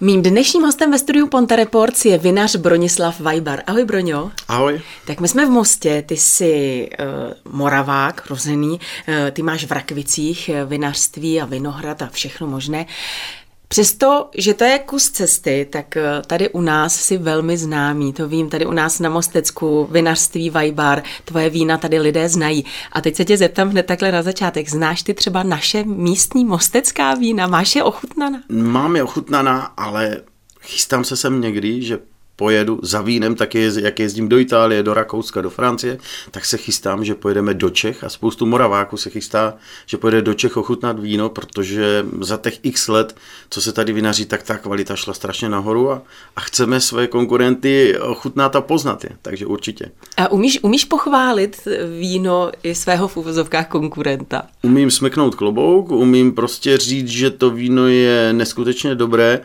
Mým dnešním hostem ve studiu Ponte Reports je vinař Bronislav Vajbar. Ahoj Broňo. Ahoj. Tak my jsme v Mostě, ty jsi uh, Moravák, rozený, uh, ty máš v Rakvicích uh, vinařství a vinohrad a všechno možné. Přesto, že to je kus cesty, tak eh, tady u nás si velmi známý, to vím, tady u nás na Mostecku, vinařství Vajbar, tvoje vína tady lidé znají. A teď se tě zeptám hned takhle na začátek, znáš ty třeba naše místní mostecká vína, máš je ochutnaná? Mám je ochutnaná, ale chystám se sem někdy, že pojedu za vínem, tak je, jak jezdím do Itálie, do Rakouska, do Francie, tak se chystám, že pojedeme do Čech a spoustu Moraváků se chystá, že pojede do Čech ochutnat víno, protože za těch x let, co se tady vynaří, tak ta kvalita šla strašně nahoru a, a chceme své konkurenty ochutnat a poznat je, takže určitě. A umíš, umíš pochválit víno i svého v úvozovkách konkurenta? Umím smeknout klobouk, umím prostě říct, že to víno je neskutečně dobré,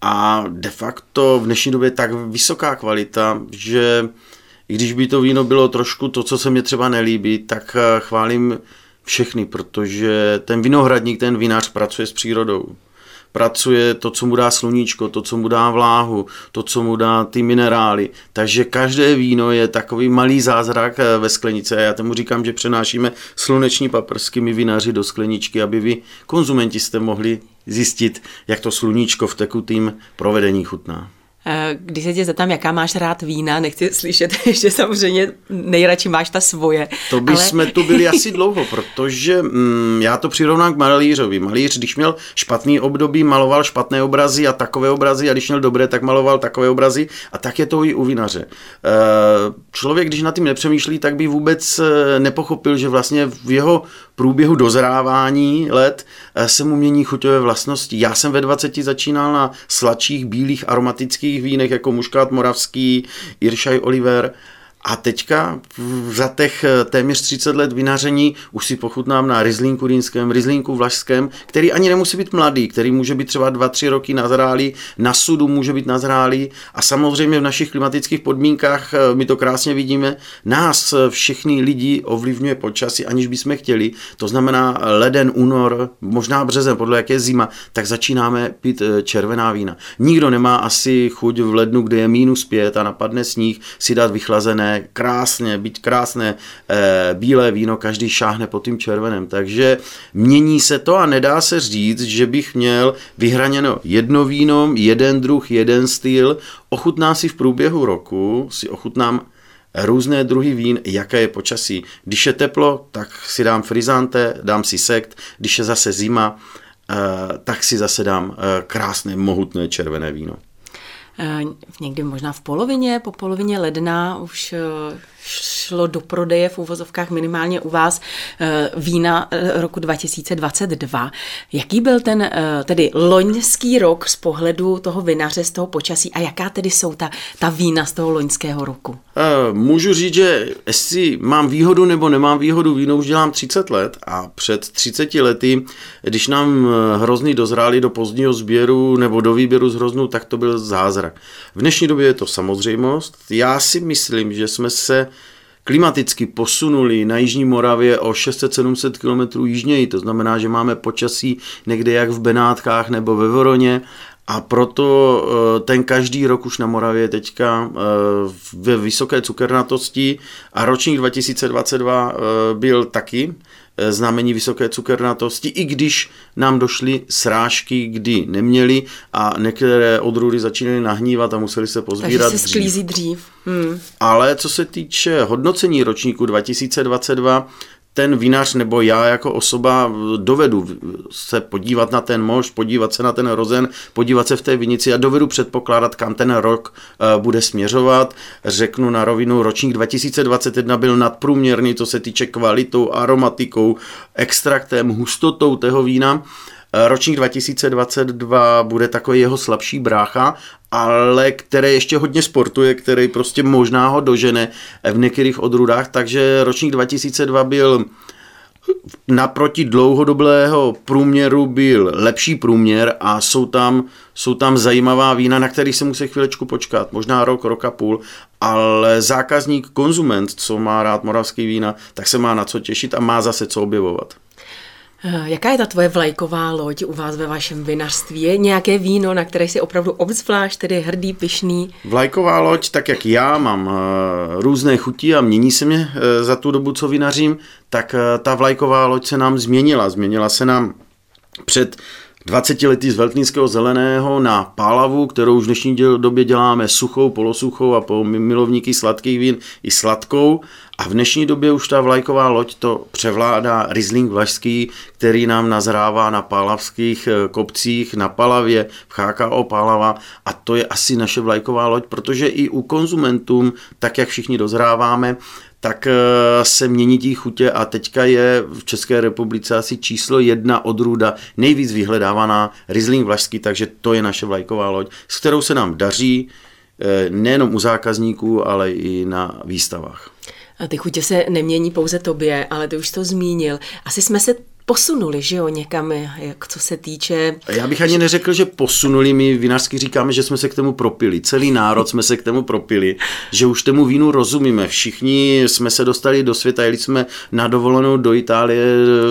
a de facto v dnešní době tak vysoká kvalita, že i když by to víno bylo trošku to, co se mě třeba nelíbí, tak eh, chválím všechny, protože ten vinohradník, ten vinař pracuje s přírodou. Pracuje to, co mu dá sluníčko, to, co mu dá vláhu, to, co mu dá ty minerály. Takže každé víno je takový malý zázrak eh, ve sklenice. A já tomu říkám, že přenášíme sluneční paprsky my vinaři do skleničky, aby vy, konzumenti, jste mohli zjistit, jak to sluníčko v tekutým provedení chutná. Eh, když se tě zeptám, jaká máš rád vína, nechci slyšet, že samozřejmě nejradši máš ta svoje. To by ale... jsme tu byli asi dlouho, protože mm, já to přirovnám k malířovi. Malíř, když měl špatný období, maloval špatné obrazy a takové obrazy, a když měl dobré, tak maloval takové obrazy a tak je to i u vinaře. Eh, člověk, když nad tím nepřemýšlí, tak by vůbec eh, nepochopil, že vlastně v jeho průběhu dozrávání let se mu mění chuťové vlastnosti. Já jsem ve 20 začínal na sladších, bílých, aromatických vínech jako muškát moravský, Iršaj Oliver a teďka za těch eh, téměř 30 let vynaření už si pochutnám na Rizlínku rýnském, Rizlínku vlašském, který ani nemusí být mladý, který může být třeba 2-3 roky nazrálý, na sudu může být nazrálý a samozřejmě v našich klimatických podmínkách, eh, my to krásně vidíme, nás eh, všechny lidi ovlivňuje počasí, aniž bychom chtěli. To znamená leden, únor, možná březen, podle jaké je zima, tak začínáme pít červená vína. Nikdo nemá asi chuť v lednu, kde je minus pět a napadne sníh, si dát vychlazené krásně, být krásné e, bílé víno, každý šáhne po tím červeném. Takže mění se to a nedá se říct, že bych měl vyhraněno jedno víno, jeden druh, jeden styl. Ochutná si v průběhu roku, si ochutnám různé druhy vín, jaké je počasí. Když je teplo, tak si dám frizante, dám si sekt, když je zase zima, eh, tak si zase dám eh, krásné, mohutné červené víno. Eh, někdy možná v polovině, po polovině ledna už eh, šlo do prodeje v úvozovkách minimálně u vás eh, vína roku 2022. Jaký byl ten tedy loňský rok z pohledu toho vinaře, z toho počasí a jaká tedy jsou ta, ta vína z toho loňského roku? Můžu říct, že jestli mám výhodu nebo nemám výhodu, víno už dělám 30 let a před 30 lety, když nám hrozný dozráli do pozdního sběru nebo do výběru z hroznu, tak to byl zázrak. V dnešní době je to samozřejmost. Já si myslím, že jsme se klimaticky posunuli na Jižní Moravě o 600-700 km jižněji, to znamená, že máme počasí někde jak v Benátkách nebo ve Voroně. A proto eh, ten každý rok už na Moravě teďka eh, ve vysoké cukernatosti. A ročník 2022 eh, byl taky znamení vysoké cukernatosti, i když nám došly srážky, kdy neměli a některé odrůdy začínaly nahnívat a museli se pozbírat Takže se sklízí dřív. Hmm. Ale co se týče hodnocení ročníku 2022, ten vinař nebo já jako osoba dovedu se podívat na ten mož, podívat se na ten rozen, podívat se v té vinici a dovedu předpokládat, kam ten rok eh, bude směřovat. Řeknu na rovinu, ročník 2021 byl nadprůměrný, co se týče kvalitou, aromatikou, extraktem, hustotou toho vína. Eh, ročník 2022 bude takový jeho slabší brácha, ale které ještě hodně sportuje, který prostě možná ho dožene v některých odrůdách, takže ročník 2002 byl naproti dlouhodobého průměru byl lepší průměr a jsou tam, jsou tam zajímavá vína, na kterých se musí chvílečku počkat, možná rok, rok a půl, ale zákazník, konzument, co má rád moravský vína, tak se má na co těšit a má zase co objevovat. Eh, jaká je ta tvoje vlajková loď u vás ve vašem vinařství? Je nějaké víno, na které jsi opravdu obzvlášť tedy hrdý, pyšný? Vlajková loď, tak jak já mám eh, různé chutí a mění se mě eh, za tu dobu, co vinařím, tak ta vlajková loď se nám změnila. Změnila se nám před 20 lety z veltlínského zeleného na pálavu, kterou už v dnešní době děláme suchou, polosuchou a po milovníky sladkých vín i sladkou. A v dnešní době už ta vlajková loď to převládá Riesling Vlašský, který nám nazrává na pálavských eh, kopcích, na Palavě, v HKO Pálava a to je asi naše vlajková loď, protože i u konzumentům, tak jak všichni dozráváme, tak eh, se mění tí chutě a teďka je v České republice asi číslo jedna odrůda nejvíc vyhledávaná Riesling Vlašský, takže to je naše vlajková loď, s kterou se nám daří eh, nejenom u zákazníků, ale i na výstavách. A ty chutě se nemění pouze tobě, ale ty už to zmínil. Asi jsme se posunuli, že jo, někam, jak co se týče... Já bych ani neřekl, že posunuli, my vinařsky říkáme, že jsme se k tomu propili. Celý národ jsme se k tomu propili, že už tomu vínu rozumíme. Všichni jsme se dostali do světa, jeli jsme na dovolenou do Itálie,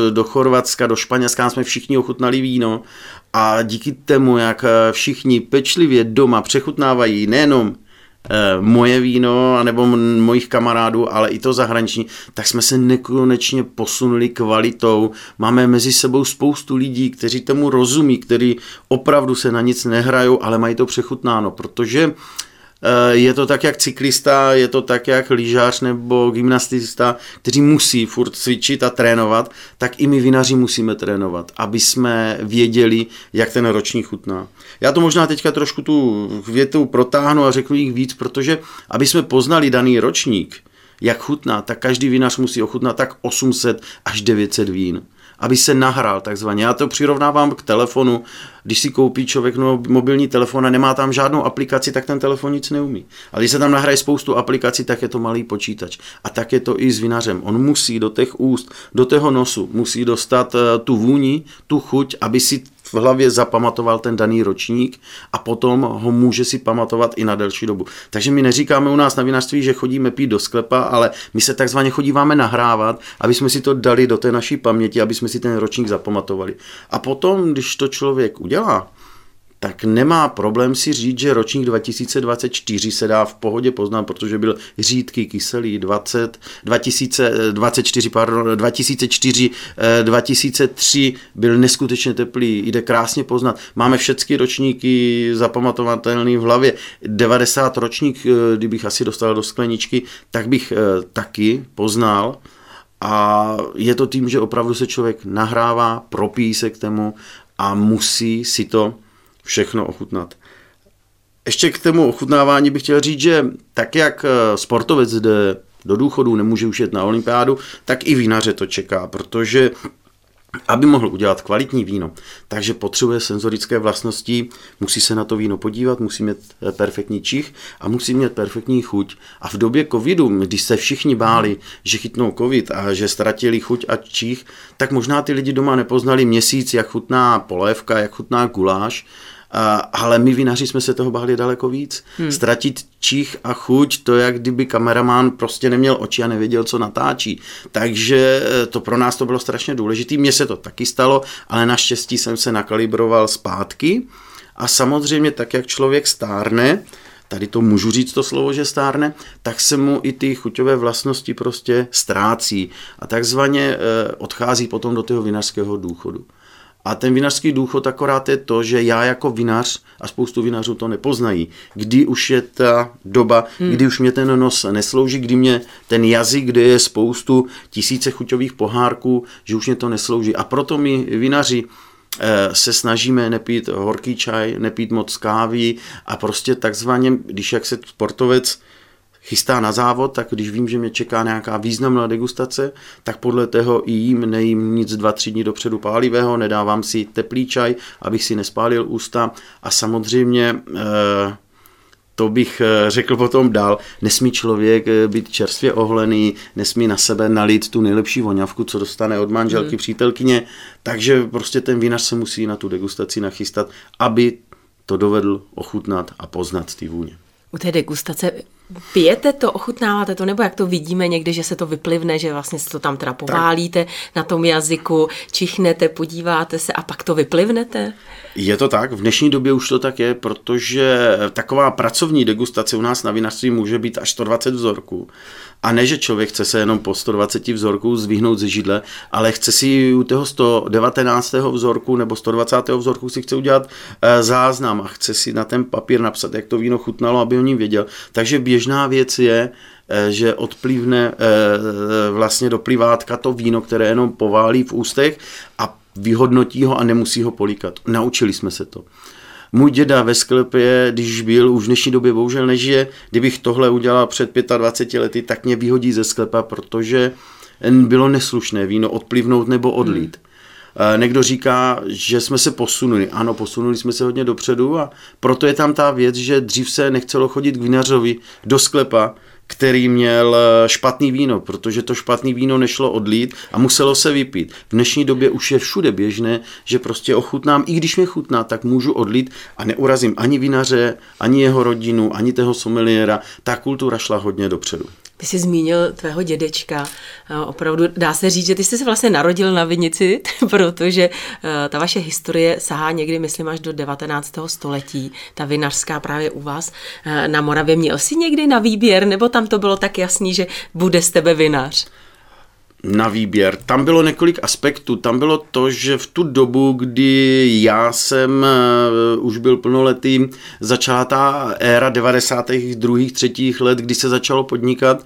do Chorvatska, do Španělska, jsme všichni ochutnali víno a díky tomu, jak všichni pečlivě doma přechutnávají nejenom moje víno, anebo mojich kamarádů, ale i to zahraniční, tak jsme se nekonečně posunuli kvalitou. Máme mezi sebou spoustu lidí, kteří tomu rozumí, kteří opravdu se na nic nehrajou, ale mají to přechutnáno, protože Eh, je to tak jak cyklista, je to tak jak lyžař nebo gymnastista, kteří musí furt cvičit a trénovat, tak i my vinaři musíme trénovat, aby jsme věděli, jak ten ročník chutná. Já to možná teďka trošku tu větu protáhnu a řeknu jich víc, protože aby jsme poznali daný ročník, jak chutná, tak každý vinař musí ochutnat tak 800 až 900 vín aby se nahrál takzvaně. Já to přirovnávám k telefonu. Když si koupí člověk no, mobilní telefon a nemá tam žádnou aplikaci, tak ten telefon nic neumí. Ale když se tam nahraje spoustu aplikací, tak je to malý počítač. A tak je to i s vinařem. On musí do těch úst, do toho nosu, musí dostat eh, tu vůni, tu chuť, aby si v hlavě zapamatoval ten daný ročník a potom ho může si pamatovat i na delší dobu. Takže my neříkáme u nás na vinařství, že chodíme pít do sklepa, ale my se takzvaně chodíváme nahrávat, aby jsme si to dali do té naší paměti, aby jsme si ten ročník zapamatovali. A potom, když to člověk udělá, tak nemá problém si říct, že ročník 2024 se dá v pohodě poznat, protože byl řídký, kyselý, 20, 2024, pardon, 2004, 2003 byl neskutečně teplý, jde krásně poznat. Máme všechny ročníky zapamatovatelné v hlavě. 90 ročník, eh, kdybych asi dostal do skleničky, tak bych eh, taky poznal. A je to tím, že opravdu se člověk nahrává, propíjí se k tomu a musí si to všechno ochutnat. Ještě k tomu ochutnávání bych chtěl říct, že tak jak eh, sportovec jde do důchodu, nemůže už jet na olympiádu, tak i vinaře to čeká, protože aby mohl udělat kvalitní víno, takže potřebuje senzorické vlastnosti, musí se na to víno podívat, musí mít eh, perfektní čich a musí mít perfektní chuť. A v době covidu, když se všichni báli, že chytnou covid a že ztratili chuť a čich, tak možná ty lidi doma nepoznali měsíc, jak chutná polévka, jak chutná guláš ale my vinaři jsme se toho báli daleko víc. Hmm. Ztratit čich a chuť, to jak kdyby kameraman prostě neměl oči a nevěděl, co natáčí. Takže eh, to pro nás to bylo strašně důležité. Mně se to taky stalo, ale naštěstí jsem se nakalibroval zpátky. A samozřejmě tak, jak člověk stárne, tady to můžu říct to slovo, že stárne, tak se mu i ty chuťové vlastnosti prostě ztrácí a takzvaně eh, odchází potom do toho vinařského důchodu. A ten vinařský důchod akorát je to, že já jako vinař, a spoustu vinařů to nepoznají, kdy už je ta doba, hmm. kdy už mě ten nos neslouží, kdy mě ten jazyk, kde je spoustu tisíce chuťových pohárků, že už mě to neslouží. A proto my vinaři eh, se snažíme nepít horký čaj, nepít moc kávy a prostě takzvaně, když jak se sportovec chystá na závod, tak když vím, že mě čeká nějaká významná degustace, tak podle toho i jím, nejím nic dva, tři dny dopředu pálivého, nedávám si teplý čaj, abych si nespálil ústa a samozřejmě eh, to bych eh, řekl potom dál, nesmí člověk eh, být čerstvě ohlený, nesmí na sebe nalít tu nejlepší voňavku, co dostane od manželky, hmm. přítelkyně, takže prostě ten vinař se musí na tu degustaci nachystat, aby to dovedl ochutnat a poznat ty vůně. U té degustace Pijete to, ochutnáváte to, nebo jak to vidíme někde, že se to vyplivne, že vlastně se to tam teda poválíte tak. na tom jazyku, čichnete, podíváte se a pak to vyplivnete? Je to tak, v dnešní době už to tak je, protože taková pracovní degustace u nás na vinařství může být až 120 vzorků. A ne, že člověk chce se jenom po 120 vzorků zvíhnout ze židle, ale chce si u toho 119. vzorku nebo 120. vzorku si chce udělat eh, záznam a chce si na ten papír napsat, jak to víno chutnalo, aby o ním věděl. Takže běžná věc je, eh, že odplivne eh, vlastně do plivátka to víno, které jenom poválí v ústech a vyhodnotí ho a nemusí ho políkat. Naučili jsme se to. Můj děda ve sklepě, když byl, už v dnešní době bohužel nežije, kdybych tohle udělal před 25 lety, tak mě vyhodí ze sklepa, protože bylo neslušné víno odplivnout nebo odlít. Hmm. Někdo říká, že jsme se posunuli. Ano, posunuli jsme se hodně dopředu a proto je tam ta věc, že dřív se nechcelo chodit k vinařovi do sklepa, který měl eh, špatný víno, protože to špatný víno nešlo odlít a muselo se vypít. V dnešní době už je všude běžné, že prostě ochutnám, i když mě chutná, tak můžu odlít a neurazím ani vinaře, ani jeho rodinu, ani toho someliéra. Ta kultura šla hodně dopředu. Ty jsi zmínil tvého dědečka. Eh, opravdu dá se říct, že ty jsi se vlastně narodil na vinici, protože eh, ta vaše historie sahá někdy, myslím, až do 19. století. Ta vinařská právě u vás eh, na Moravě. Měl jsi někdy na výběr, nebo tam to bylo tak jasný, že bude z tebe vinař? Na výběr. Tam bylo několik aspektů. Tam bylo to, že v tu dobu, kdy já jsem uh, už byl plnoletý, začala ta éra 92. třetích let, kdy se začalo podnikat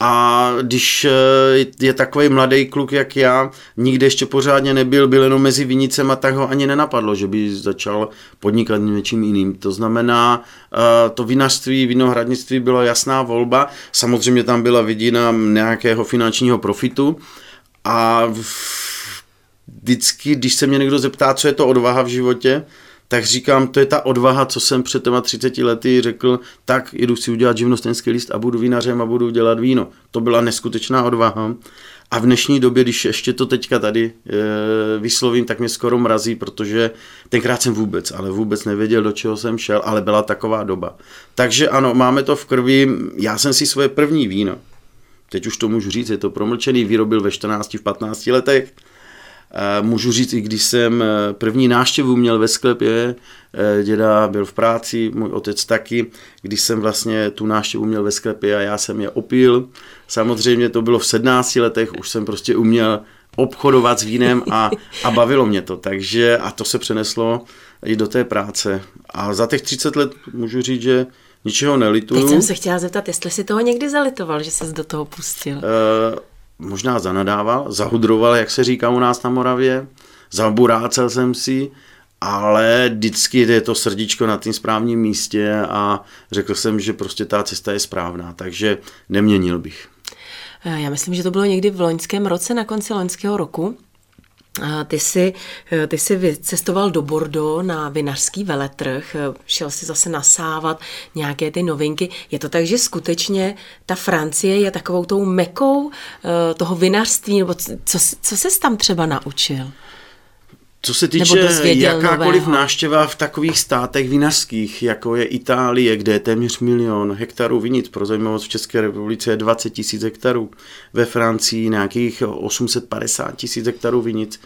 a když eh, je takový mladý kluk jak já, nikde ještě pořádně nebyl, byl jenom mezi vinicem a tak ho ani nenapadlo, že by začal podnikat něčím jiným. To znamená, eh, to vinařství, vinohradnictví bylo jasná volba. Samozřejmě tam byla vidina nějakého finančního profitu a vždycky, když se mě někdo zeptá, co je to odvaha v životě, tak říkám, to je ta odvaha, co jsem před těma 30 lety řekl, tak jdu si udělat živnostenský list a budu vinařem a budu dělat víno. To byla neskutečná odvaha. A v dnešní době, když ještě to teďka tady e, vyslovím, tak mě skoro mrazí, protože tenkrát jsem vůbec, ale vůbec nevěděl, do čeho jsem šel, ale byla taková doba. Takže ano, máme to v krvi. Já jsem si svoje první víno, teď už to můžu říct, je to promlčený, vyrobil ve 14, v 15 letech Můžu říct, i když jsem eh, první náštěvu měl ve sklepě, eh, děda byl v práci, můj otec taky, když jsem vlastně tu náštěvu měl ve sklepě a já jsem je opil. Samozřejmě to bylo v 17 letech, už jsem prostě uměl obchodovat s vínem a, a bavilo mě to. Takže a to se přeneslo i do té práce. A za těch 30 let můžu říct, že ničeho nelituju. Teď jsem se chtěla zeptat, jestli si toho někdy zalitoval, že ses do toho pustil. Uh, možná zanadával, zahudroval, jak se říká u nás na Moravě, zaburácel jsem si, ale vždycky je to srdíčko na tím správném místě a řekl jsem, že prostě ta cesta je správná, takže neměnil bych. Já myslím, že to bylo někdy v loňském roce, na konci loňského roku, ty jsi, ty jsi vycestoval do Bordeaux na vinařský veletrh, šel si zase nasávat nějaké ty novinky. Je to tak, že skutečně ta Francie je takovou tou mekou eh, toho vinařství, nebo co, co se tam třeba naučil? Co se týče jakákoliv nového. návštěva v takových státech vinařských, jako je Itálie, kde je téměř milion hektarů vinic, pro zajímavost v České republice je 20 tisíc hektarů, ve Francii nějakých 850 tisíc hektarů vinic,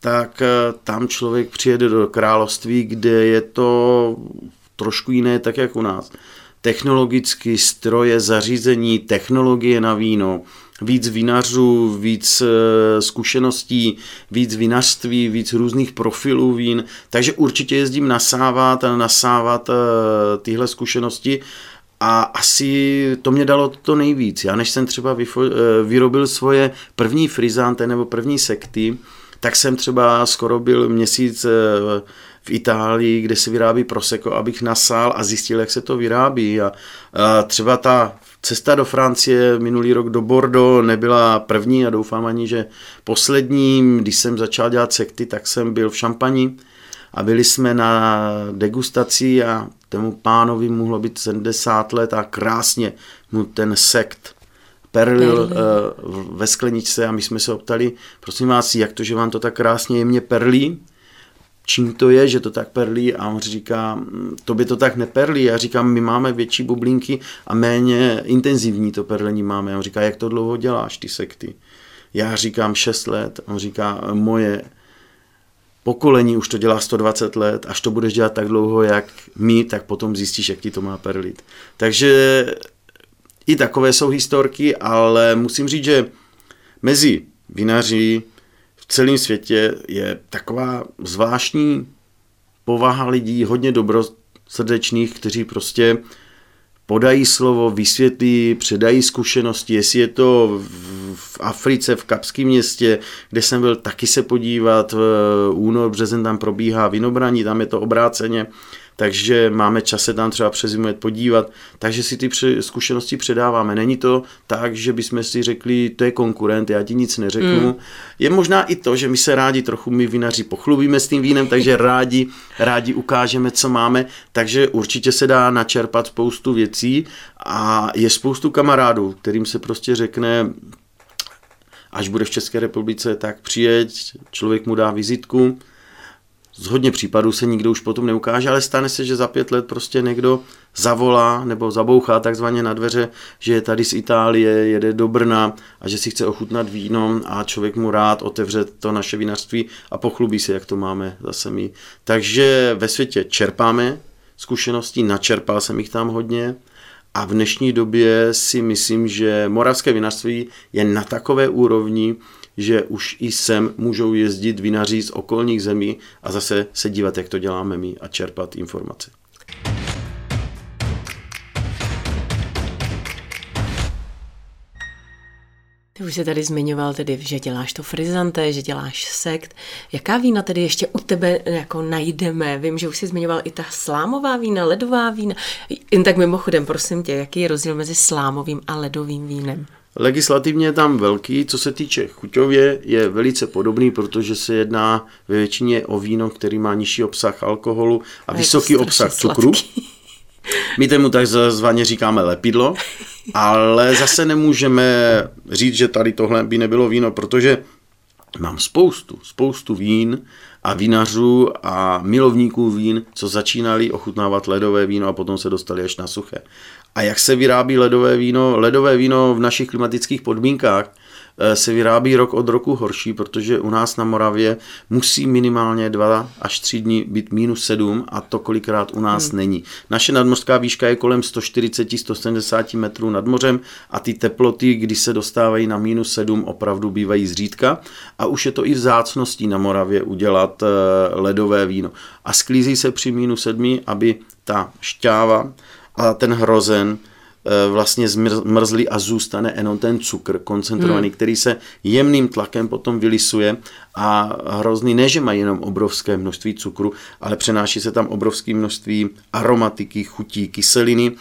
tak eh, tam člověk přijede do království, kde je to trošku jiné, tak jak u nás. Technologicky stroje, zařízení, technologie na víno, víc vinařů, víc eh, zkušeností, víc vinařství, víc různých profilů vín, takže určitě jezdím nasávat a nasávat eh, tyhle zkušenosti a asi to mě dalo to nejvíc. Já než jsem třeba vyfo- eh, vyrobil svoje první frizante nebo první sekty, tak jsem třeba skoro byl měsíc v Itálii, kde se vyrábí prosecco, abych nasál a zjistil, jak se to vyrábí. A, a třeba ta Cesta do Francie minulý rok do Bordeaux nebyla první a doufám ani, že poslední. Když jsem začal dělat sekty, tak jsem byl v Šampani a byli jsme na degustaci a tomu pánovi mohlo být 70 let a krásně mu ten sekt perlil uh, ve skleničce a my jsme se optali, prosím vás, jak to, že vám to tak krásně jemně perlí? Čím to je, že to tak perlí a on říká, to by to tak neperlí. Já říkám, my máme větší bublinky a méně intenzivní to perlení máme. A on říká, jak to dlouho děláš, ty sekty? Já říkám 6 let, on říká, moje pokolení už to dělá 120 let, až to budeš dělat tak dlouho, jak my, tak potom zjistíš, jak ti to má perlit. Takže i takové jsou historky, ale musím říct, že mezi vinaři celém světě je taková zvláštní povaha lidí, hodně dobrosrdečných, kteří prostě podají slovo, vysvětlí, předají zkušenosti, jestli je to v Africe, v Kapském městě, kde jsem byl taky se podívat, únor, březen tam probíhá vinobraní, tam je to obráceně, takže máme čas se tam třeba přes zimu podívat, takže si ty zkušenosti předáváme. Není to tak, že bychom si řekli, to je konkurent, já ti nic neřeknu. Mm. Je možná i to, že my se rádi trochu, my vinaři pochlubíme s tím vínem, takže rádi, rádi ukážeme, co máme, takže určitě se dá načerpat spoustu věcí a je spoustu kamarádů, kterým se prostě řekne, až bude v České republice, tak přijeď, člověk mu dá vizitku, z hodně případů se nikdo už potom neukáže, ale stane se, že za pět let prostě někdo zavolá nebo zabouchá takzvaně na dveře, že je tady z Itálie, jede do Brna a že si chce ochutnat víno a člověk mu rád otevře to naše vinařství a pochlubí se, jak to máme zase my. Takže ve světě čerpáme zkušeností, načerpal jsem jich tam hodně a v dnešní době si myslím, že moravské vinařství je na takové úrovni, že už i sem můžou jezdit vinaři z okolních zemí a zase se dívat, jak to děláme my a čerpat informace. Ty už se tady zmiňoval tedy, že děláš to frizante, že děláš sekt. Jaká vína tedy ještě u tebe jako najdeme? Vím, že už jsi zmiňoval i ta slámová vína, ledová vína. Jen tak mimochodem, prosím tě, jaký je rozdíl mezi slámovým a ledovým vínem? Legislativně je tam velký, co se týče chuťově, je velice podobný, protože se jedná ve většině o víno, který má nižší obsah alkoholu a, a vysoký obsah cukru. My tomu takzvaně říkáme lepidlo, ale zase nemůžeme říct, že tady tohle by nebylo víno, protože mám spoustu, spoustu vín a vinařů a milovníků vín, co začínali ochutnávat ledové víno a potom se dostali až na suché. A jak se vyrábí ledové víno? Ledové víno v našich klimatických podmínkách se vyrábí rok od roku horší, protože u nás na Moravě musí minimálně 2 až 3 dny být minus 7 a to kolikrát u nás hmm. není. Naše nadmořská výška je kolem 140-170 metrů nad mořem a ty teploty, když se dostávají na minus 7, opravdu bývají zřídka a už je to i vzácností na Moravě udělat eh, ledové víno. A sklízí se při minus 7, aby ta šťáva a ten hrozen eh, vlastně zmrzlý a zůstane jenom ten cukr koncentrovaný, hmm. který se jemným tlakem potom vylisuje a hrozný ne, že mají jenom obrovské množství cukru, ale přenáší se tam obrovské množství aromatiky, chutí, kyseliny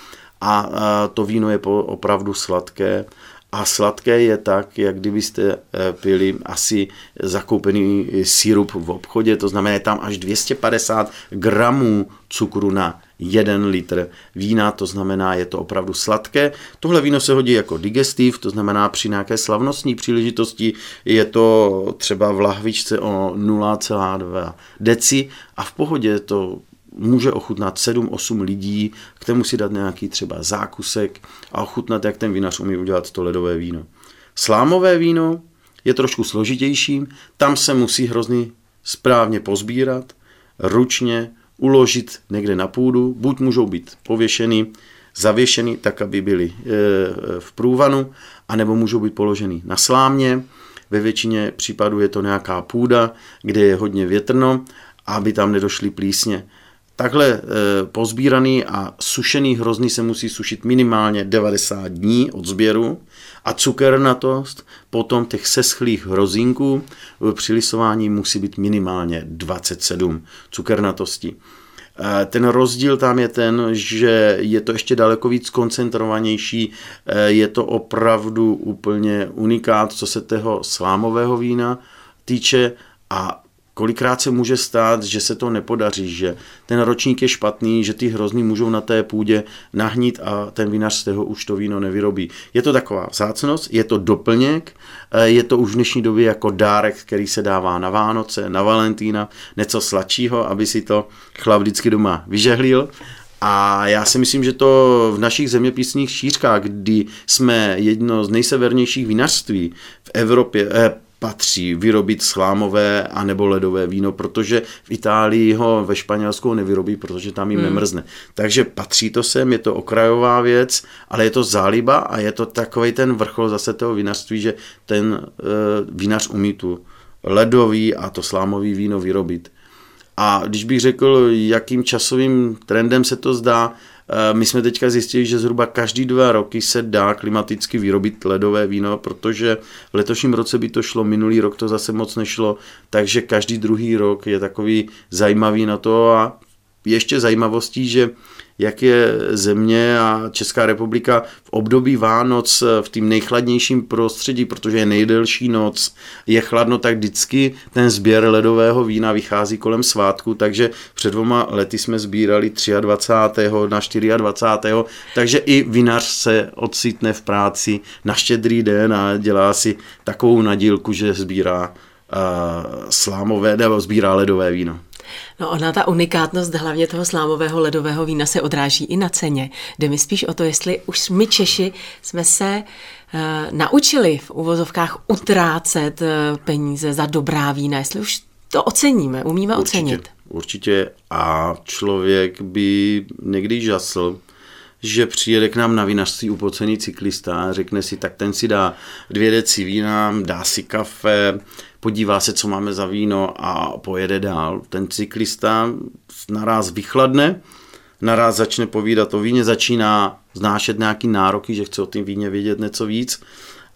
a to víno je opravdu sladké a sladké je tak, jak kdybyste eh, pili asi zakoupený sirup v obchodě, to znamená tam až 250 gramů cukru na jeden litr vína, to znamená, je to opravdu sladké. Tohle víno se hodí jako digestiv, to znamená při nějaké slavnostní příležitosti je to třeba v lahvičce o 0,2 deci a v pohodě to může ochutnat 7-8 lidí, k tomu si dát nějaký třeba zákusek a ochutnat, jak ten vinař umí udělat to ledové víno. Slámové víno je trošku složitější, tam se musí hrozně správně pozbírat, ručně, uložit někde na půdu, buď můžou být pověšeny, zavěšeny tak, aby byly e, v průvanu, anebo můžou být položeny na slámě. Ve většině případů je to nějaká půda, kde je hodně větrno, aby tam nedošly plísně. Takhle e, pozbíraný a sušený hrozný se musí sušit minimálně 90 dní od sběru a cukernatost potom těch seschlých hrozinků při lisování musí být minimálně 27 cukernatosti. E, ten rozdíl tam je ten, že je to ještě daleko víc koncentrovanější, e, je to opravdu úplně unikát, co se toho slámového vína týče a kolikrát se může stát, že se to nepodaří, že ten ročník je špatný, že ty hrozný můžou na té půdě nahnít a ten vinař z toho už to víno nevyrobí. Je to taková vzácnost, je to doplněk, eh, je to už v dnešní době jako dárek, který se dává na Vánoce, na Valentína, něco sladšího, aby si to chlap vždycky doma vyžehlil. A já si myslím, že to v našich zeměpisných šířkách, kdy jsme jedno z nejsevernějších vinařství v Evropě, eh, patří vyrobit slámové a nebo ledové víno, protože v Itálii ho ve Španělsku nevyrobí, protože tam jim hmm. nemrzne. Takže patří to sem, je to okrajová věc, ale je to záliba a je to takový ten vrchol zase toho vinařství, že ten uh, vinař umí tu ledový a to slámový víno vyrobit. A když bych řekl, jakým časovým trendem se to zdá, my jsme teďka zjistili, že zhruba každý dva roky se dá klimaticky vyrobit ledové víno, protože v letošním roce by to šlo, minulý rok to zase moc nešlo, takže každý druhý rok je takový zajímavý na to a ještě zajímavostí, že jak je země a Česká republika v období Vánoc v tím nejchladnějším prostředí, protože je nejdelší noc, je chladno, tak vždycky ten sběr ledového vína vychází kolem svátku, takže před dvoma lety jsme sbírali 23. na 24. takže i vinař se ocitne v práci na štědrý den a dělá si takovou nadílku, že sbírá uh, slámové nebo sbírá ledové víno. No ona ta unikátnost hlavně toho slámového ledového vína se odráží i na ceně. Jde mi spíš o to, jestli už my Češi jsme se uh, naučili v uvozovkách utrácet uh, peníze za dobrá vína, jestli už to oceníme, umíme určitě, ocenit. Určitě a člověk by někdy žasl, že přijede k nám na vinařství upocený cyklista a řekne si, tak ten si dá dvě deci vína, dá si kafe, podívá se, co máme za víno a pojede dál. Ten cyklista naraz vychladne, naraz začne povídat o víně, začíná znášet nějaký nároky, že chce o tom víně vědět něco víc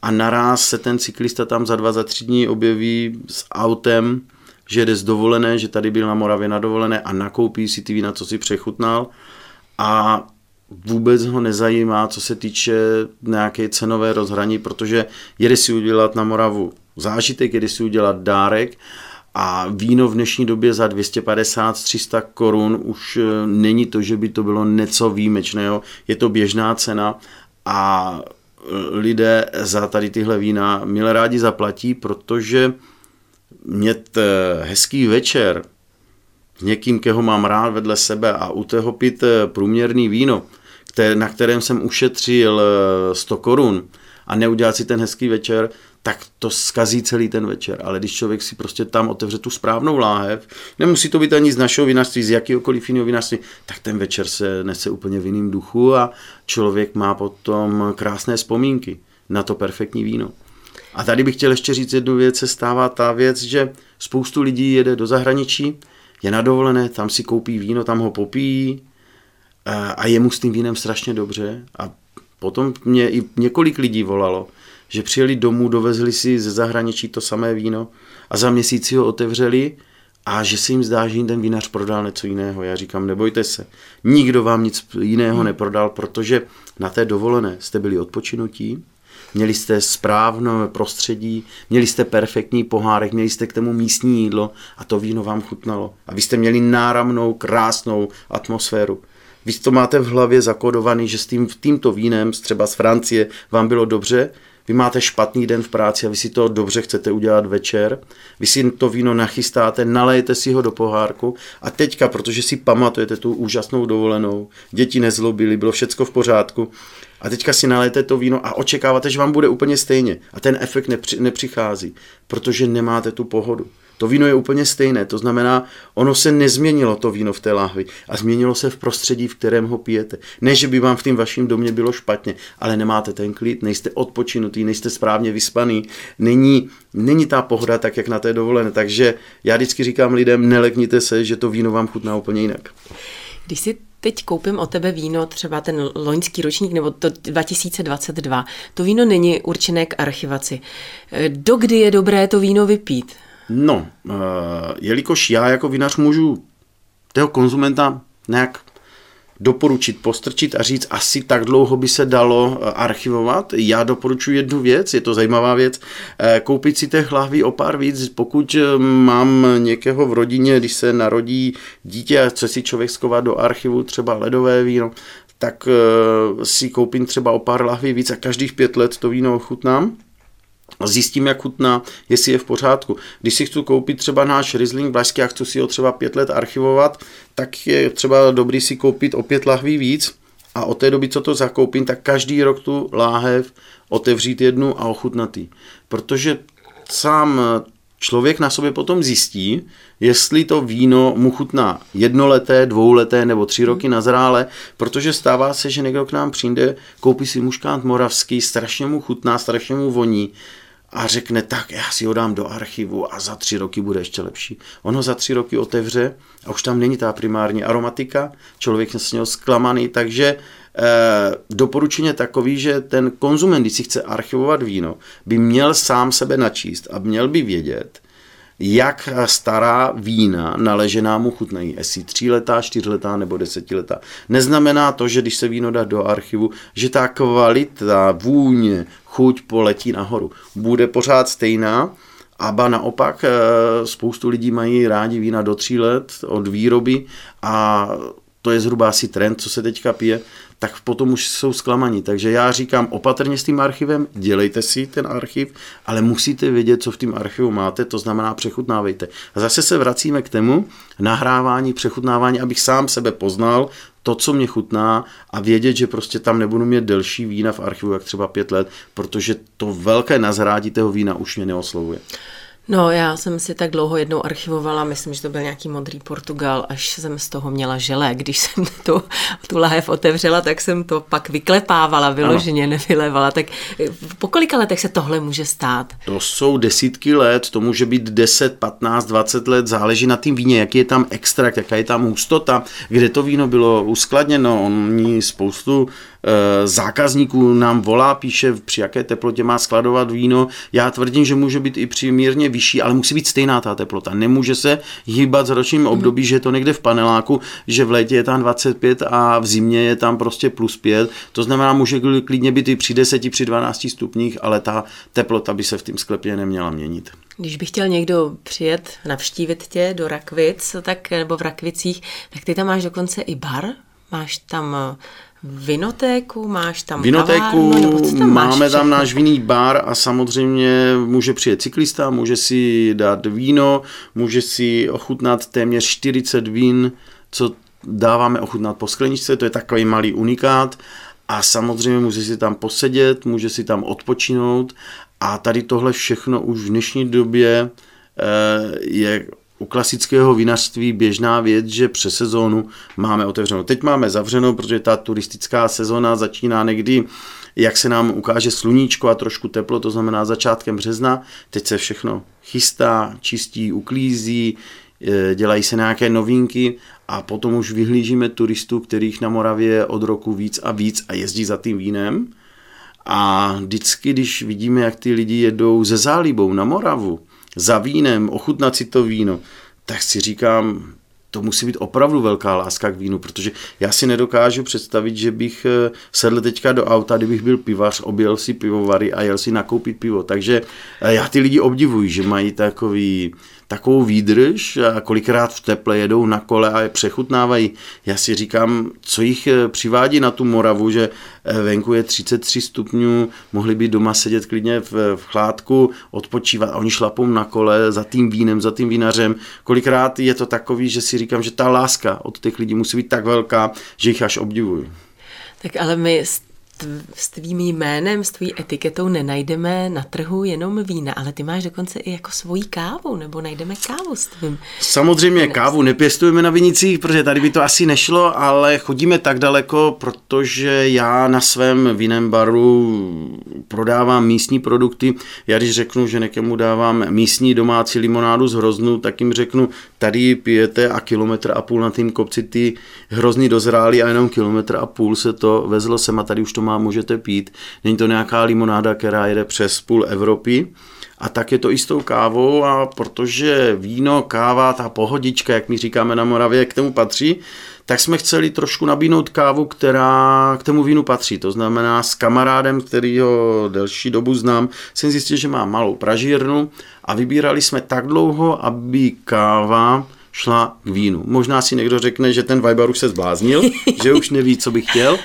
a naraz se ten cyklista tam za dva, za tři dní objeví s autem, že jde z dovolené, že tady byl na Moravě na dovolené a nakoupí si ty vína, co si přechutnal a vůbec ho nezajímá, co se týče nějaké cenové rozhraní, protože jede si udělat na Moravu zážitek, jede si udělat dárek a víno v dnešní době za 250-300 korun už eh, není to, že by to bylo něco výjimečného, je to běžná cena a eh, lidé za tady tyhle vína milé rádi zaplatí, protože mít eh, hezký večer s někým, keho mám rád vedle sebe a u toho pít průměrný víno, na kterém jsem ušetřil 100 korun a neudělat si ten hezký večer, tak to skazí celý ten večer. Ale když člověk si prostě tam otevře tu správnou láhev, nemusí to být ani z našeho vinařství, z jakýkoliv jiného vinařství, tak ten večer se nese úplně v jiném duchu a člověk má potom krásné vzpomínky na to perfektní víno. A tady bych chtěl ještě říct jednu věc, se stává ta věc, že spoustu lidí jede do zahraničí, je na dovolené, tam si koupí víno, tam ho popíjí a je mu s tím vínem strašně dobře a potom mě i několik lidí volalo, že přijeli domů, dovezli si ze zahraničí to samé víno a za měsíc si ho otevřeli a že se jim zdá, že jim ten vinař prodal něco jiného. Já říkám, nebojte se, nikdo vám nic jiného hmm. neprodal, protože na té dovolené jste byli odpočinutí, měli jste správné prostředí, měli jste perfektní pohárek, měli jste k tomu místní jídlo a to víno vám chutnalo. A vy jste měli náramnou, krásnou atmosféru. Vy to máte v hlavě zakodovaný, že s tím, tímto vínem, třeba z Francie, vám bylo dobře, vy máte špatný den v práci a vy si to dobře chcete udělat večer, vy si to víno nachystáte, nalejete si ho do pohárku a teďka, protože si pamatujete tu úžasnou dovolenou, děti nezlobili, bylo všecko v pořádku, a teďka si nalejete to víno a očekáváte, že vám bude úplně stejně. A ten efekt nepři, nepřichází, protože nemáte tu pohodu. To víno je úplně stejné, to znamená, ono se nezměnilo to víno v té láhvi a změnilo se v prostředí, v kterém ho pijete. Ne, že by vám v tom vaším domě bylo špatně, ale nemáte ten klid, nejste odpočinutý, nejste správně vyspaný, není, není ta pohoda tak, jak na té dovolené. Takže já vždycky říkám lidem, nelekněte se, že to víno vám chutná úplně jinak. Když si teď koupím o tebe víno, třeba ten loňský ročník nebo to 2022, to víno není určené k archivaci. Dokdy je dobré to víno vypít? No, uh, jelikož já jako vinař můžu toho konzumenta nějak doporučit, postrčit a říct, asi tak dlouho by se dalo eh, archivovat. Já doporučuji jednu věc, je to zajímavá věc, eh, koupit si těch lahví o pár víc, pokud eh, mám někoho v rodině, když se narodí dítě a chce si člověk skovat do archivu třeba ledové víno, tak si koupím třeba o pár lahví víc a každých pět let to víno ochutnám zjistím, jak chutná, jestli je v pořádku. Když si chci koupit třeba náš Riesling Blažský a chci si ho třeba pět let archivovat, tak je třeba dobrý si koupit o pět lahví víc a od té doby, co to zakoupím, tak každý rok tu láhev otevřít jednu a ochutnatý. Protože sám člověk na sobě potom zjistí, jestli to víno mu chutná jednoleté, dvouleté nebo tři roky na zrále, protože stává se, že někdo k nám přijde, koupí si muškát moravský, strašně mu chutná, strašně mu voní a řekne, tak já si ho dám do archivu a za tři roky bude ještě lepší. On ho za tři roky otevře a už tam není ta primární aromatika, člověk je s něho zklamaný, takže eh, doporučení je takový, že ten konzument, když si chce archivovat víno, by měl sám sebe načíst a měl by vědět, jak stará vína naležená mu chutnají, jestli tříletá, čtyřletá nebo desetiletá. Neznamená to, že když se víno dá do archivu, že ta kvalita, vůně, chuť poletí nahoru. Bude pořád stejná, a ba naopak eh, spoustu lidí mají rádi vína do tří let od výroby a to je zhruba asi trend, co se teďka pije, tak potom už jsou zklamaní. Takže já říkám opatrně s tím archivem, dělejte si ten archiv, ale musíte vědět, co v tom archivu máte, to znamená přechutnávejte. A zase se vracíme k tému nahrávání, přechutnávání, abych sám sebe poznal, to, co mě chutná a vědět, že prostě tam nebudu mít delší vína v archivu, jak třeba pět let, protože to velké nazrádí toho vína už mě neoslovuje. No, já jsem si tak dlouho jednou archivovala, myslím, že to byl nějaký modrý Portugal, až jsem z toho měla želé. Když jsem tu, tu lahev otevřela, tak jsem to pak vyklepávala, vyloženě ano. nevylevala. Tak eh, po kolika letech se tohle může stát? To jsou desítky let, to může být 10, 15, 20 let, záleží na tím víně, jaký je tam extrakt, jaká je tam hustota, kde to víno bylo uskladněno. Oni spoustu zákazníků nám volá, píše, při jaké teplotě má skladovat víno. Já tvrdím, že může být i při mírně vyšší, ale musí být stejná ta teplota. Nemůže se hýbat s ročním období, že je to někde v paneláku, že v létě je tam 25 a v zimě je tam prostě plus 5. To znamená, může klidně být i při 10, při 12 stupních, ale ta teplota by se v tom sklepě neměla měnit. Když by chtěl někdo přijet navštívit tě do Rakvic, tak, nebo v Rakvicích, tak ty tam máš dokonce i bar, máš tam Vinotéku, máš tam Vinotéku, kavárnu, tam máme tam náš vinný bar a samozřejmě může přijet cyklista, může si dát víno, může si ochutnat téměř 40 vín, co dáváme ochutnat po skleničce, to je takový malý unikát. A samozřejmě může si tam posedět, může si tam odpočinout. A tady tohle všechno už v dnešní době eh, je u klasického vinařství běžná věc, že přes sezónu máme otevřeno. Teď máme zavřeno, protože ta turistická sezóna začíná někdy, jak se nám ukáže sluníčko a trošku teplo, to znamená začátkem března. Teď se všechno chystá, čistí, uklízí, e, dělají se nějaké novinky a potom už vyhlížíme turistů, kterých na Moravě od roku víc a víc a jezdí za tím vínem. A vždycky, když vidíme, jak ty lidi jedou ze zálibou na Moravu, za vínem, ochutnat si to víno, tak si říkám, to musí být opravdu velká láska k vínu, protože já si nedokážu představit, že bych eh, sedl teďka do auta, kdybych byl pivař, objel si pivovary a jel si nakoupit pivo. Takže eh, já ty lidi obdivuji, že mají takový takovou výdrž a kolikrát v teple jedou na kole a je přechutnávají. Já si říkám, co jich eh, přivádí na tu Moravu, že eh, venku je 33 stupňů, mohli by doma sedět klidně v, v chládku, odpočívat a oni šlapou na kole za tím vínem, za tím vinařem. Kolikrát je to takový, že si říkám, že ta láska od těch lidí musí být tak velká, že jich až obdivuju. Tak ale my s tvým jménem, s tvojí etiketou nenajdeme na trhu jenom vína, ale ty máš dokonce i jako svoji kávu, nebo najdeme kávu s tvým. Samozřejmě jménem. kávu nepěstujeme na vinicích, protože tady by to asi nešlo, ale chodíme tak daleko, protože já na svém vinem baru prodávám místní produkty. Já když řeknu, že někomu dávám místní domácí limonádu z hroznu, tak jim řeknu, tady pijete a kilometr a půl na tým kopci ty hrozný dozrály a jenom kilometr a půl se to vezlo sem a tady už to má můžete pít. Není to nějaká limonáda, která jede přes půl Evropy, A tak je to i s tou kávou a protože víno, káva, ta pohodička, jak my říkáme na Moravě, k tomu patří, tak jsme chceli trošku nabídnout kávu, která k tomu vínu patří. To znamená s kamarádem, který ho delší dobu znám, jsem zjistil, že má malou pražírnu a vybírali jsme tak dlouho, aby káva šla k vínu. Možná si někdo řekne, že ten Viber už se zbláznil, že už neví, co by chtěl,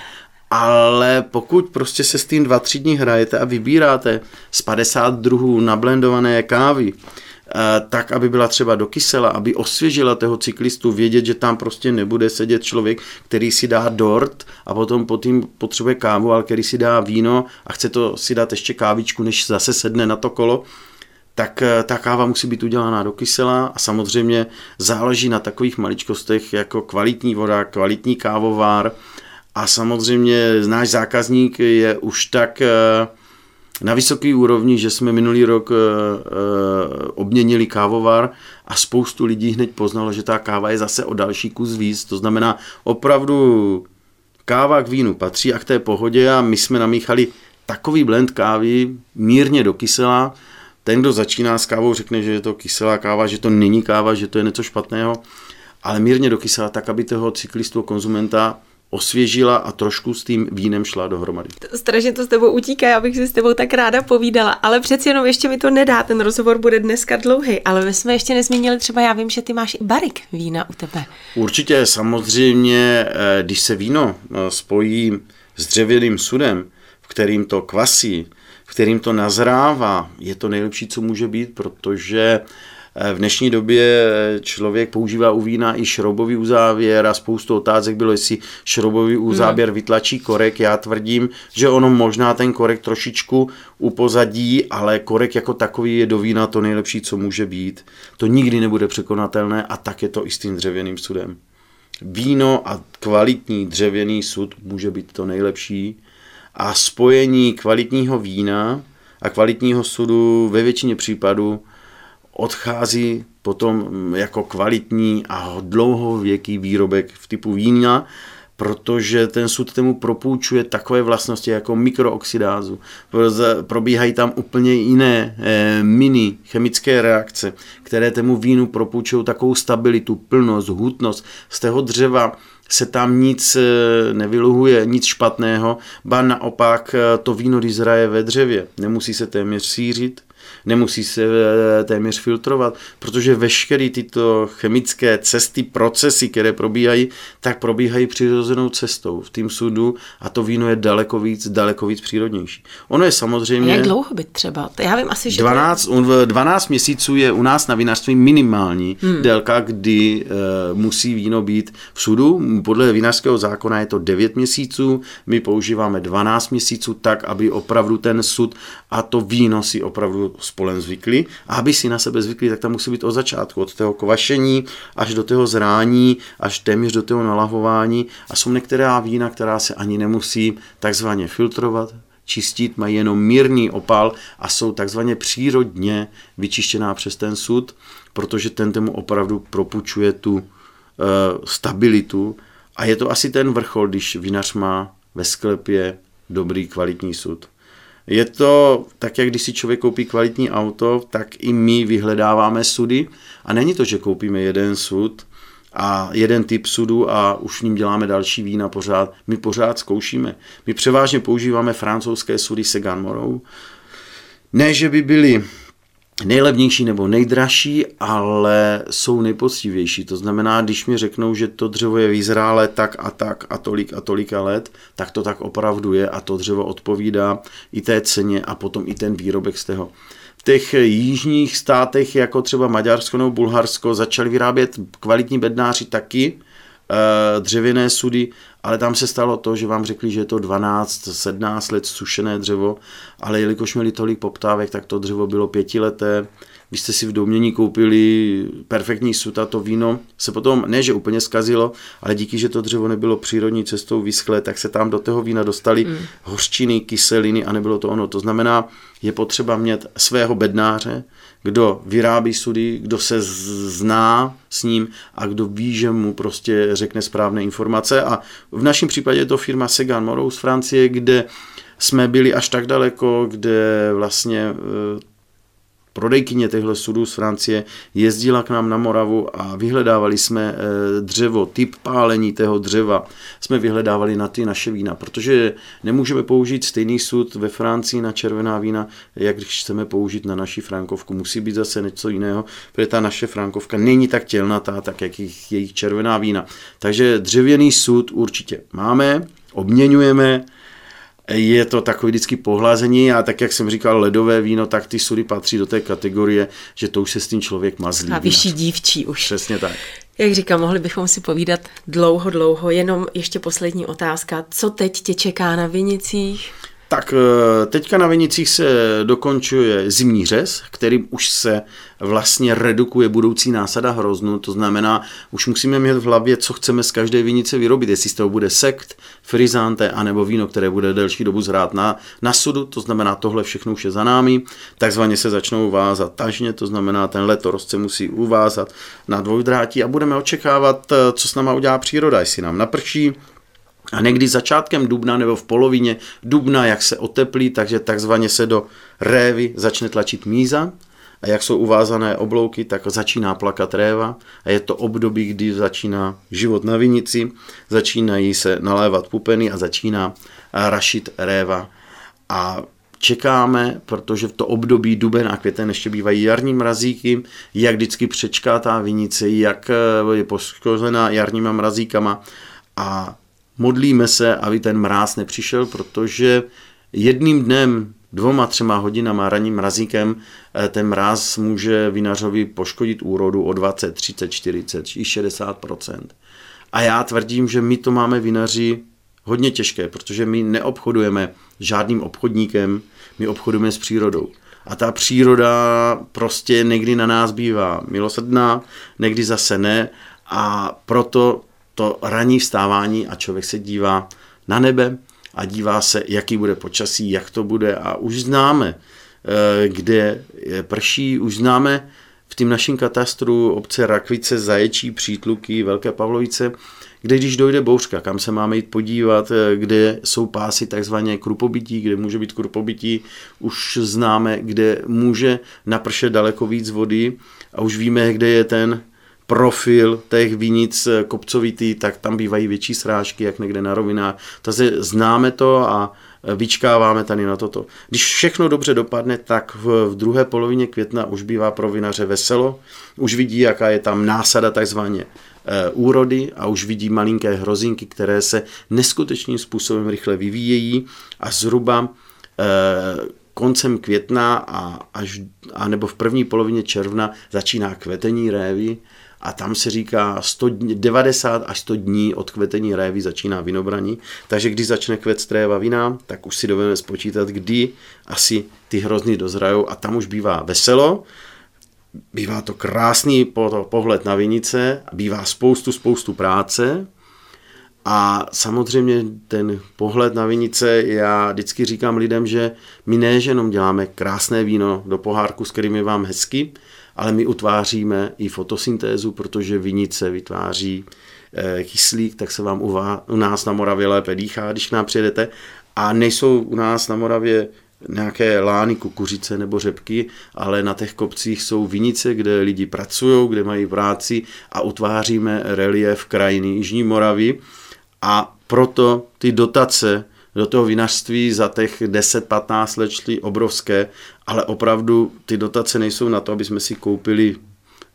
ale pokud prostě se s tím dva, tři dní hrajete a vybíráte z 50 druhů nablendované kávy, eh, tak, aby byla třeba do kysela, aby osvěžila toho cyklistu, vědět, že tam prostě nebude sedět člověk, který si dá dort a potom po tím potřebuje kávu, ale který si dá víno a chce to si dát ještě kávičku, než zase sedne na to kolo, tak eh, ta káva musí být udělaná do kysela a samozřejmě záleží na takových maličkostech jako kvalitní voda, kvalitní kávovár a samozřejmě náš zákazník je už tak eh, na vysoké úrovni, že jsme minulý rok eh, obměnili kávovar a spoustu lidí hned poznalo, že ta káva je zase o další kus víc. To znamená opravdu káva k vínu patří a k té pohodě a my jsme namíchali takový blend kávy mírně do kysela, ten, kdo začíná s kávou, řekne, že je to kyselá káva, že to není káva, že to je něco špatného, ale mírně do kysela, tak, aby toho cyklistu, konzumenta osvěžila a trošku s tím vínem šla dohromady. Strašně to s tebou utíká, já bych si s tebou tak ráda povídala, ale přeci jenom ještě mi to nedá, ten rozhovor bude dneska dlouhý, ale my jsme ještě nezmínili třeba, já vím, že ty máš i barik vína u tebe. Určitě, samozřejmě, eh, když se víno eh, spojí s dřevěným sudem, v kterým to kvasí, v kterým to nazrává, je to nejlepší, co může být, protože v dnešní době člověk používá u vína i šroubový uzávěr a spoustu otázek bylo, jestli šroubový hmm. uzávěr vytlačí korek. Já tvrdím, že ono možná ten korek trošičku upozadí, ale korek jako takový je do vína to nejlepší, co může být. To nikdy nebude překonatelné a tak je to i s tím dřevěným sudem. Víno a kvalitní dřevěný sud může být to nejlepší a spojení kvalitního vína a kvalitního sudu ve většině případů odchází potom jako kvalitní a dlouhověký výrobek v typu vína, protože ten sud tomu propůjčuje takové vlastnosti jako mikrooxidázu. Probíhají tam úplně jiné eh, mini chemické reakce, které tomu vínu propůjčují takovou stabilitu, plnost, hutnost. Z toho dřeva se tam nic eh, nevyluhuje, nic špatného, ba naopak eh, to víno, když zraje ve dřevě, nemusí se téměř sířit, nemusí se eh, téměř filtrovat, protože veškeré tyto chemické cesty, procesy, které probíhají, tak probíhají přirozenou cestou v tým sudu a to víno je daleko víc, daleko víc přírodnější. Ono je samozřejmě... A jak dlouho by třeba? Já vím asi, že... 12, 12 měsíců je u nás na vinařství minimální hmm. délka, kdy uh, musí víno být v sudu. Podle vinařského zákona je to 9 měsíců, my používáme 12 měsíců tak, aby opravdu ten sud a to víno si opravdu spolem zvykli. A aby si na sebe zvykli, tak tam musí být od začátku, od toho kvašení až do toho zrání, až téměř do toho nalahování. A jsou některá vína, která se ani nemusí takzvaně filtrovat, čistit, mají jenom mírný opal a jsou takzvaně přírodně vyčištěná přes ten sud, protože ten tomu opravdu propučuje tu uh, stabilitu. A je to asi ten vrchol, když vinař má ve sklepě dobrý kvalitní sud. Je to tak, jak když si člověk koupí kvalitní auto, tak i my vyhledáváme sudy. A není to, že koupíme jeden sud a jeden typ sudu a už ním děláme další vína pořád. My pořád zkoušíme. My převážně používáme francouzské sudy Segan Morou. Ne, že by byly nejlevnější nebo nejdražší, ale jsou nejpoctivější. To znamená, když mi řeknou, že to dřevo je vyzrálé tak a tak a tolik a tolika let, tak to tak opravdu je a to dřevo odpovídá i té ceně a potom i ten výrobek z toho. V těch jižních státech, jako třeba Maďarsko nebo Bulharsko, začali vyrábět kvalitní bednáři taky, Eh, dřevěné sudy, ale tam se stalo to, že vám řekli, že je to 12-17 let sušené dřevo, ale jelikož měli tolik poptávek, tak to dřevo bylo pětileté. Vy jste si v domění koupili perfektní sud a to víno se potom, ne že úplně skazilo, ale díky, že to dřevo nebylo přírodní cestou vyschlé, tak se tam do toho vína dostali mm. hořčiny, kyseliny a nebylo to ono. To znamená, je potřeba mít svého bednáře, kdo vyrábí sudy, kdo se zná s ním a kdo ví, že mu prostě řekne správné informace. A v našem případě je to firma Segan Morou z Francie, kde jsme byli až tak daleko, kde vlastně eh, prodejkyně těchto sudů z Francie jezdila k nám na Moravu a vyhledávali jsme eh, dřevo, typ pálení tého dřeva, jsme vyhledávali na ty naše vína, protože nemůžeme použít stejný sud ve Francii na červená vína, jak když chceme použít na naši frankovku. Musí být zase něco jiného, protože ta naše frankovka není tak tělnatá, tak jak jejich červená vína. Takže dřevěný sud určitě máme, obměňujeme, je to takový vždycky pohlazení a tak, jak jsem říkal, ledové víno, tak ty sudy patří do té kategorie, že to už se s tím člověk mazlí. A vyšší dívčí už. Přesně tak. Jak říkám, mohli bychom si povídat dlouho, dlouho, jenom ještě poslední otázka. Co teď tě čeká na Vinicích? Tak eh, teďka na Vinicích se dokončuje zimní řez, kterým už se vlastně redukuje budoucí násada hroznu, to znamená, už musíme mít v hlavě, co chceme z každé vinice vyrobit, jestli z toho bude sekt, frizante, anebo víno, které bude delší dobu zhrát na, na sudu, to znamená, tohle všechno už je za námi, takzvaně se začnou vázat tažně, to znamená, ten letos se musí uvázat na dvojdrátí a budeme očekávat, eh, co s náma udělá příroda, jestli nám naprší, a někdy začátkem dubna nebo v polovině dubna, jak se oteplí, takže takzvaně se do révy začne tlačit míza. A jak jsou uvázané oblouky, tak začíná plakat réva. A je to období, kdy začíná život na vinici, začínají se nalévat pupeny a začíná rašit réva. A čekáme, protože v to období duben a květen ještě bývají jarní mrazíky, jak vždycky přečká ta vinice, jak je poškozená jarníma mrazíkama. A modlíme se, aby ten mráz nepřišel, protože jedným dnem, dvoma, třema hodinama ranním mrazíkem eh, ten mráz může vinařovi poškodit úrodu o 20, 30, 40 i 60 A já tvrdím, že my to máme vinaři hodně těžké, protože my neobchodujeme žádným obchodníkem, my obchodujeme s přírodou. A ta příroda prostě někdy na nás bývá milosrdná, někdy zase ne. A proto to ranní vstávání a člověk se dívá na nebe a dívá se, jaký bude počasí, jak to bude a už známe, eh, kde prší, už známe v tím našem katastru obce Rakvice, Zaječí, Přítluky, Velké Pavlovice, kde když dojde bouřka, kam se máme jít podívat, eh, kde jsou pásy takzvaně krupobytí, kde může být krupobytí, už známe, kde může napršet daleko víc vody a už víme, kde je ten profil těch vinic eh, kopcovitý, tak tam bývají větší srážky, jak někde na rovinách. Takže známe to a eh, vyčkáváme tady na toto. Když všechno dobře dopadne, tak v, v druhé polovině května už bývá pro vinaře veselo, už vidí, jaká je tam násada takzvaně e, úrody a už vidí malinké hrozinky, které se neskutečným způsobem rychle vyvíjejí a zhruba koncem května a, až, a nebo v první polovině června začíná kvetení révy a tam se říká 100, 90 až 100 dní od kvetení révy začíná vinobraní, takže když začne kvet stréva vína, tak už si dovedeme spočítat, kdy asi ty hrozny dozrajou. A tam už bývá veselo, bývá to krásný pohled na vinice, bývá spoustu, spoustu práce, a samozřejmě ten pohled na vinice, já vždycky říkám lidem, že my ne, že jenom děláme krásné víno do pohárku, s kterým je vám hezky, ale my utváříme i fotosyntézu, protože vinice vytváří eh, kyslík, tak se vám u, nás na Moravě lépe dýchá, když k nám přijedete. A nejsou u nás na Moravě nějaké lány kukuřice nebo řepky, ale na těch kopcích jsou vinice, kde lidi pracují, kde mají práci a utváříme relief krajiny Jižní Moravy a proto ty dotace do toho vinařství za těch 10-15 let šly obrovské, ale opravdu ty dotace nejsou na to, aby jsme si koupili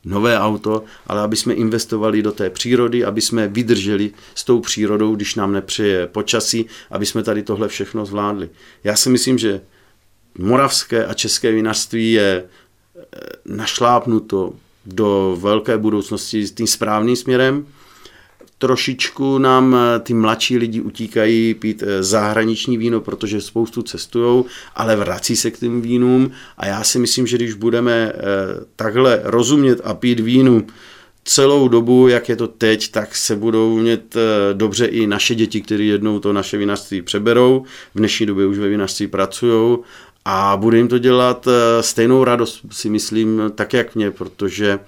nové auto, ale aby jsme investovali do té přírody, aby jsme vydrželi s tou přírodou, když nám nepřeje počasí, aby jsme tady tohle všechno zvládli. Já si myslím, že moravské a české vinařství je eh, našlápnuto do velké budoucnosti tím správným směrem, trošičku nám eh, ty mladší lidi utíkají pít eh, zahraniční víno, protože spoustu cestujou, ale vrací se k těm vínům a já si myslím, že když budeme eh, takhle rozumět a pít vínu celou dobu, jak je to teď, tak se budou mít dobře i naše děti, které jednou to naše vinařství přeberou. V dnešní době už ve vinařství pracují a bude jim to dělat stejnou radost, si myslím, tak jak mě, protože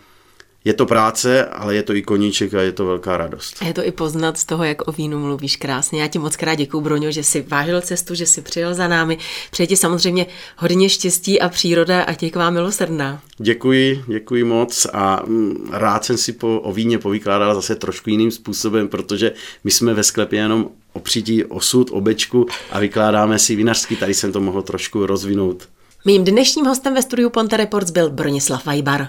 je to práce, ale je to i koníček a je to velká radost. A je to i poznat z toho, jak o vínu mluvíš krásně. Já ti moc krát děkuji, Broňo, že jsi vážil cestu, že jsi přijel za námi. Přeji ti samozřejmě hodně štěstí a příroda a tě k vám milosrdná. Děkuji, děkuji moc a mm, rád jsem si po, o víně povykládal zase trošku jiným způsobem, protože my jsme ve sklepě jenom opřítí osud, obečku a vykládáme si vinařský, tady jsem to mohl trošku rozvinout. Mým dnešním hostem ve studiu Ponte Reports byl Bronislav Vajbar.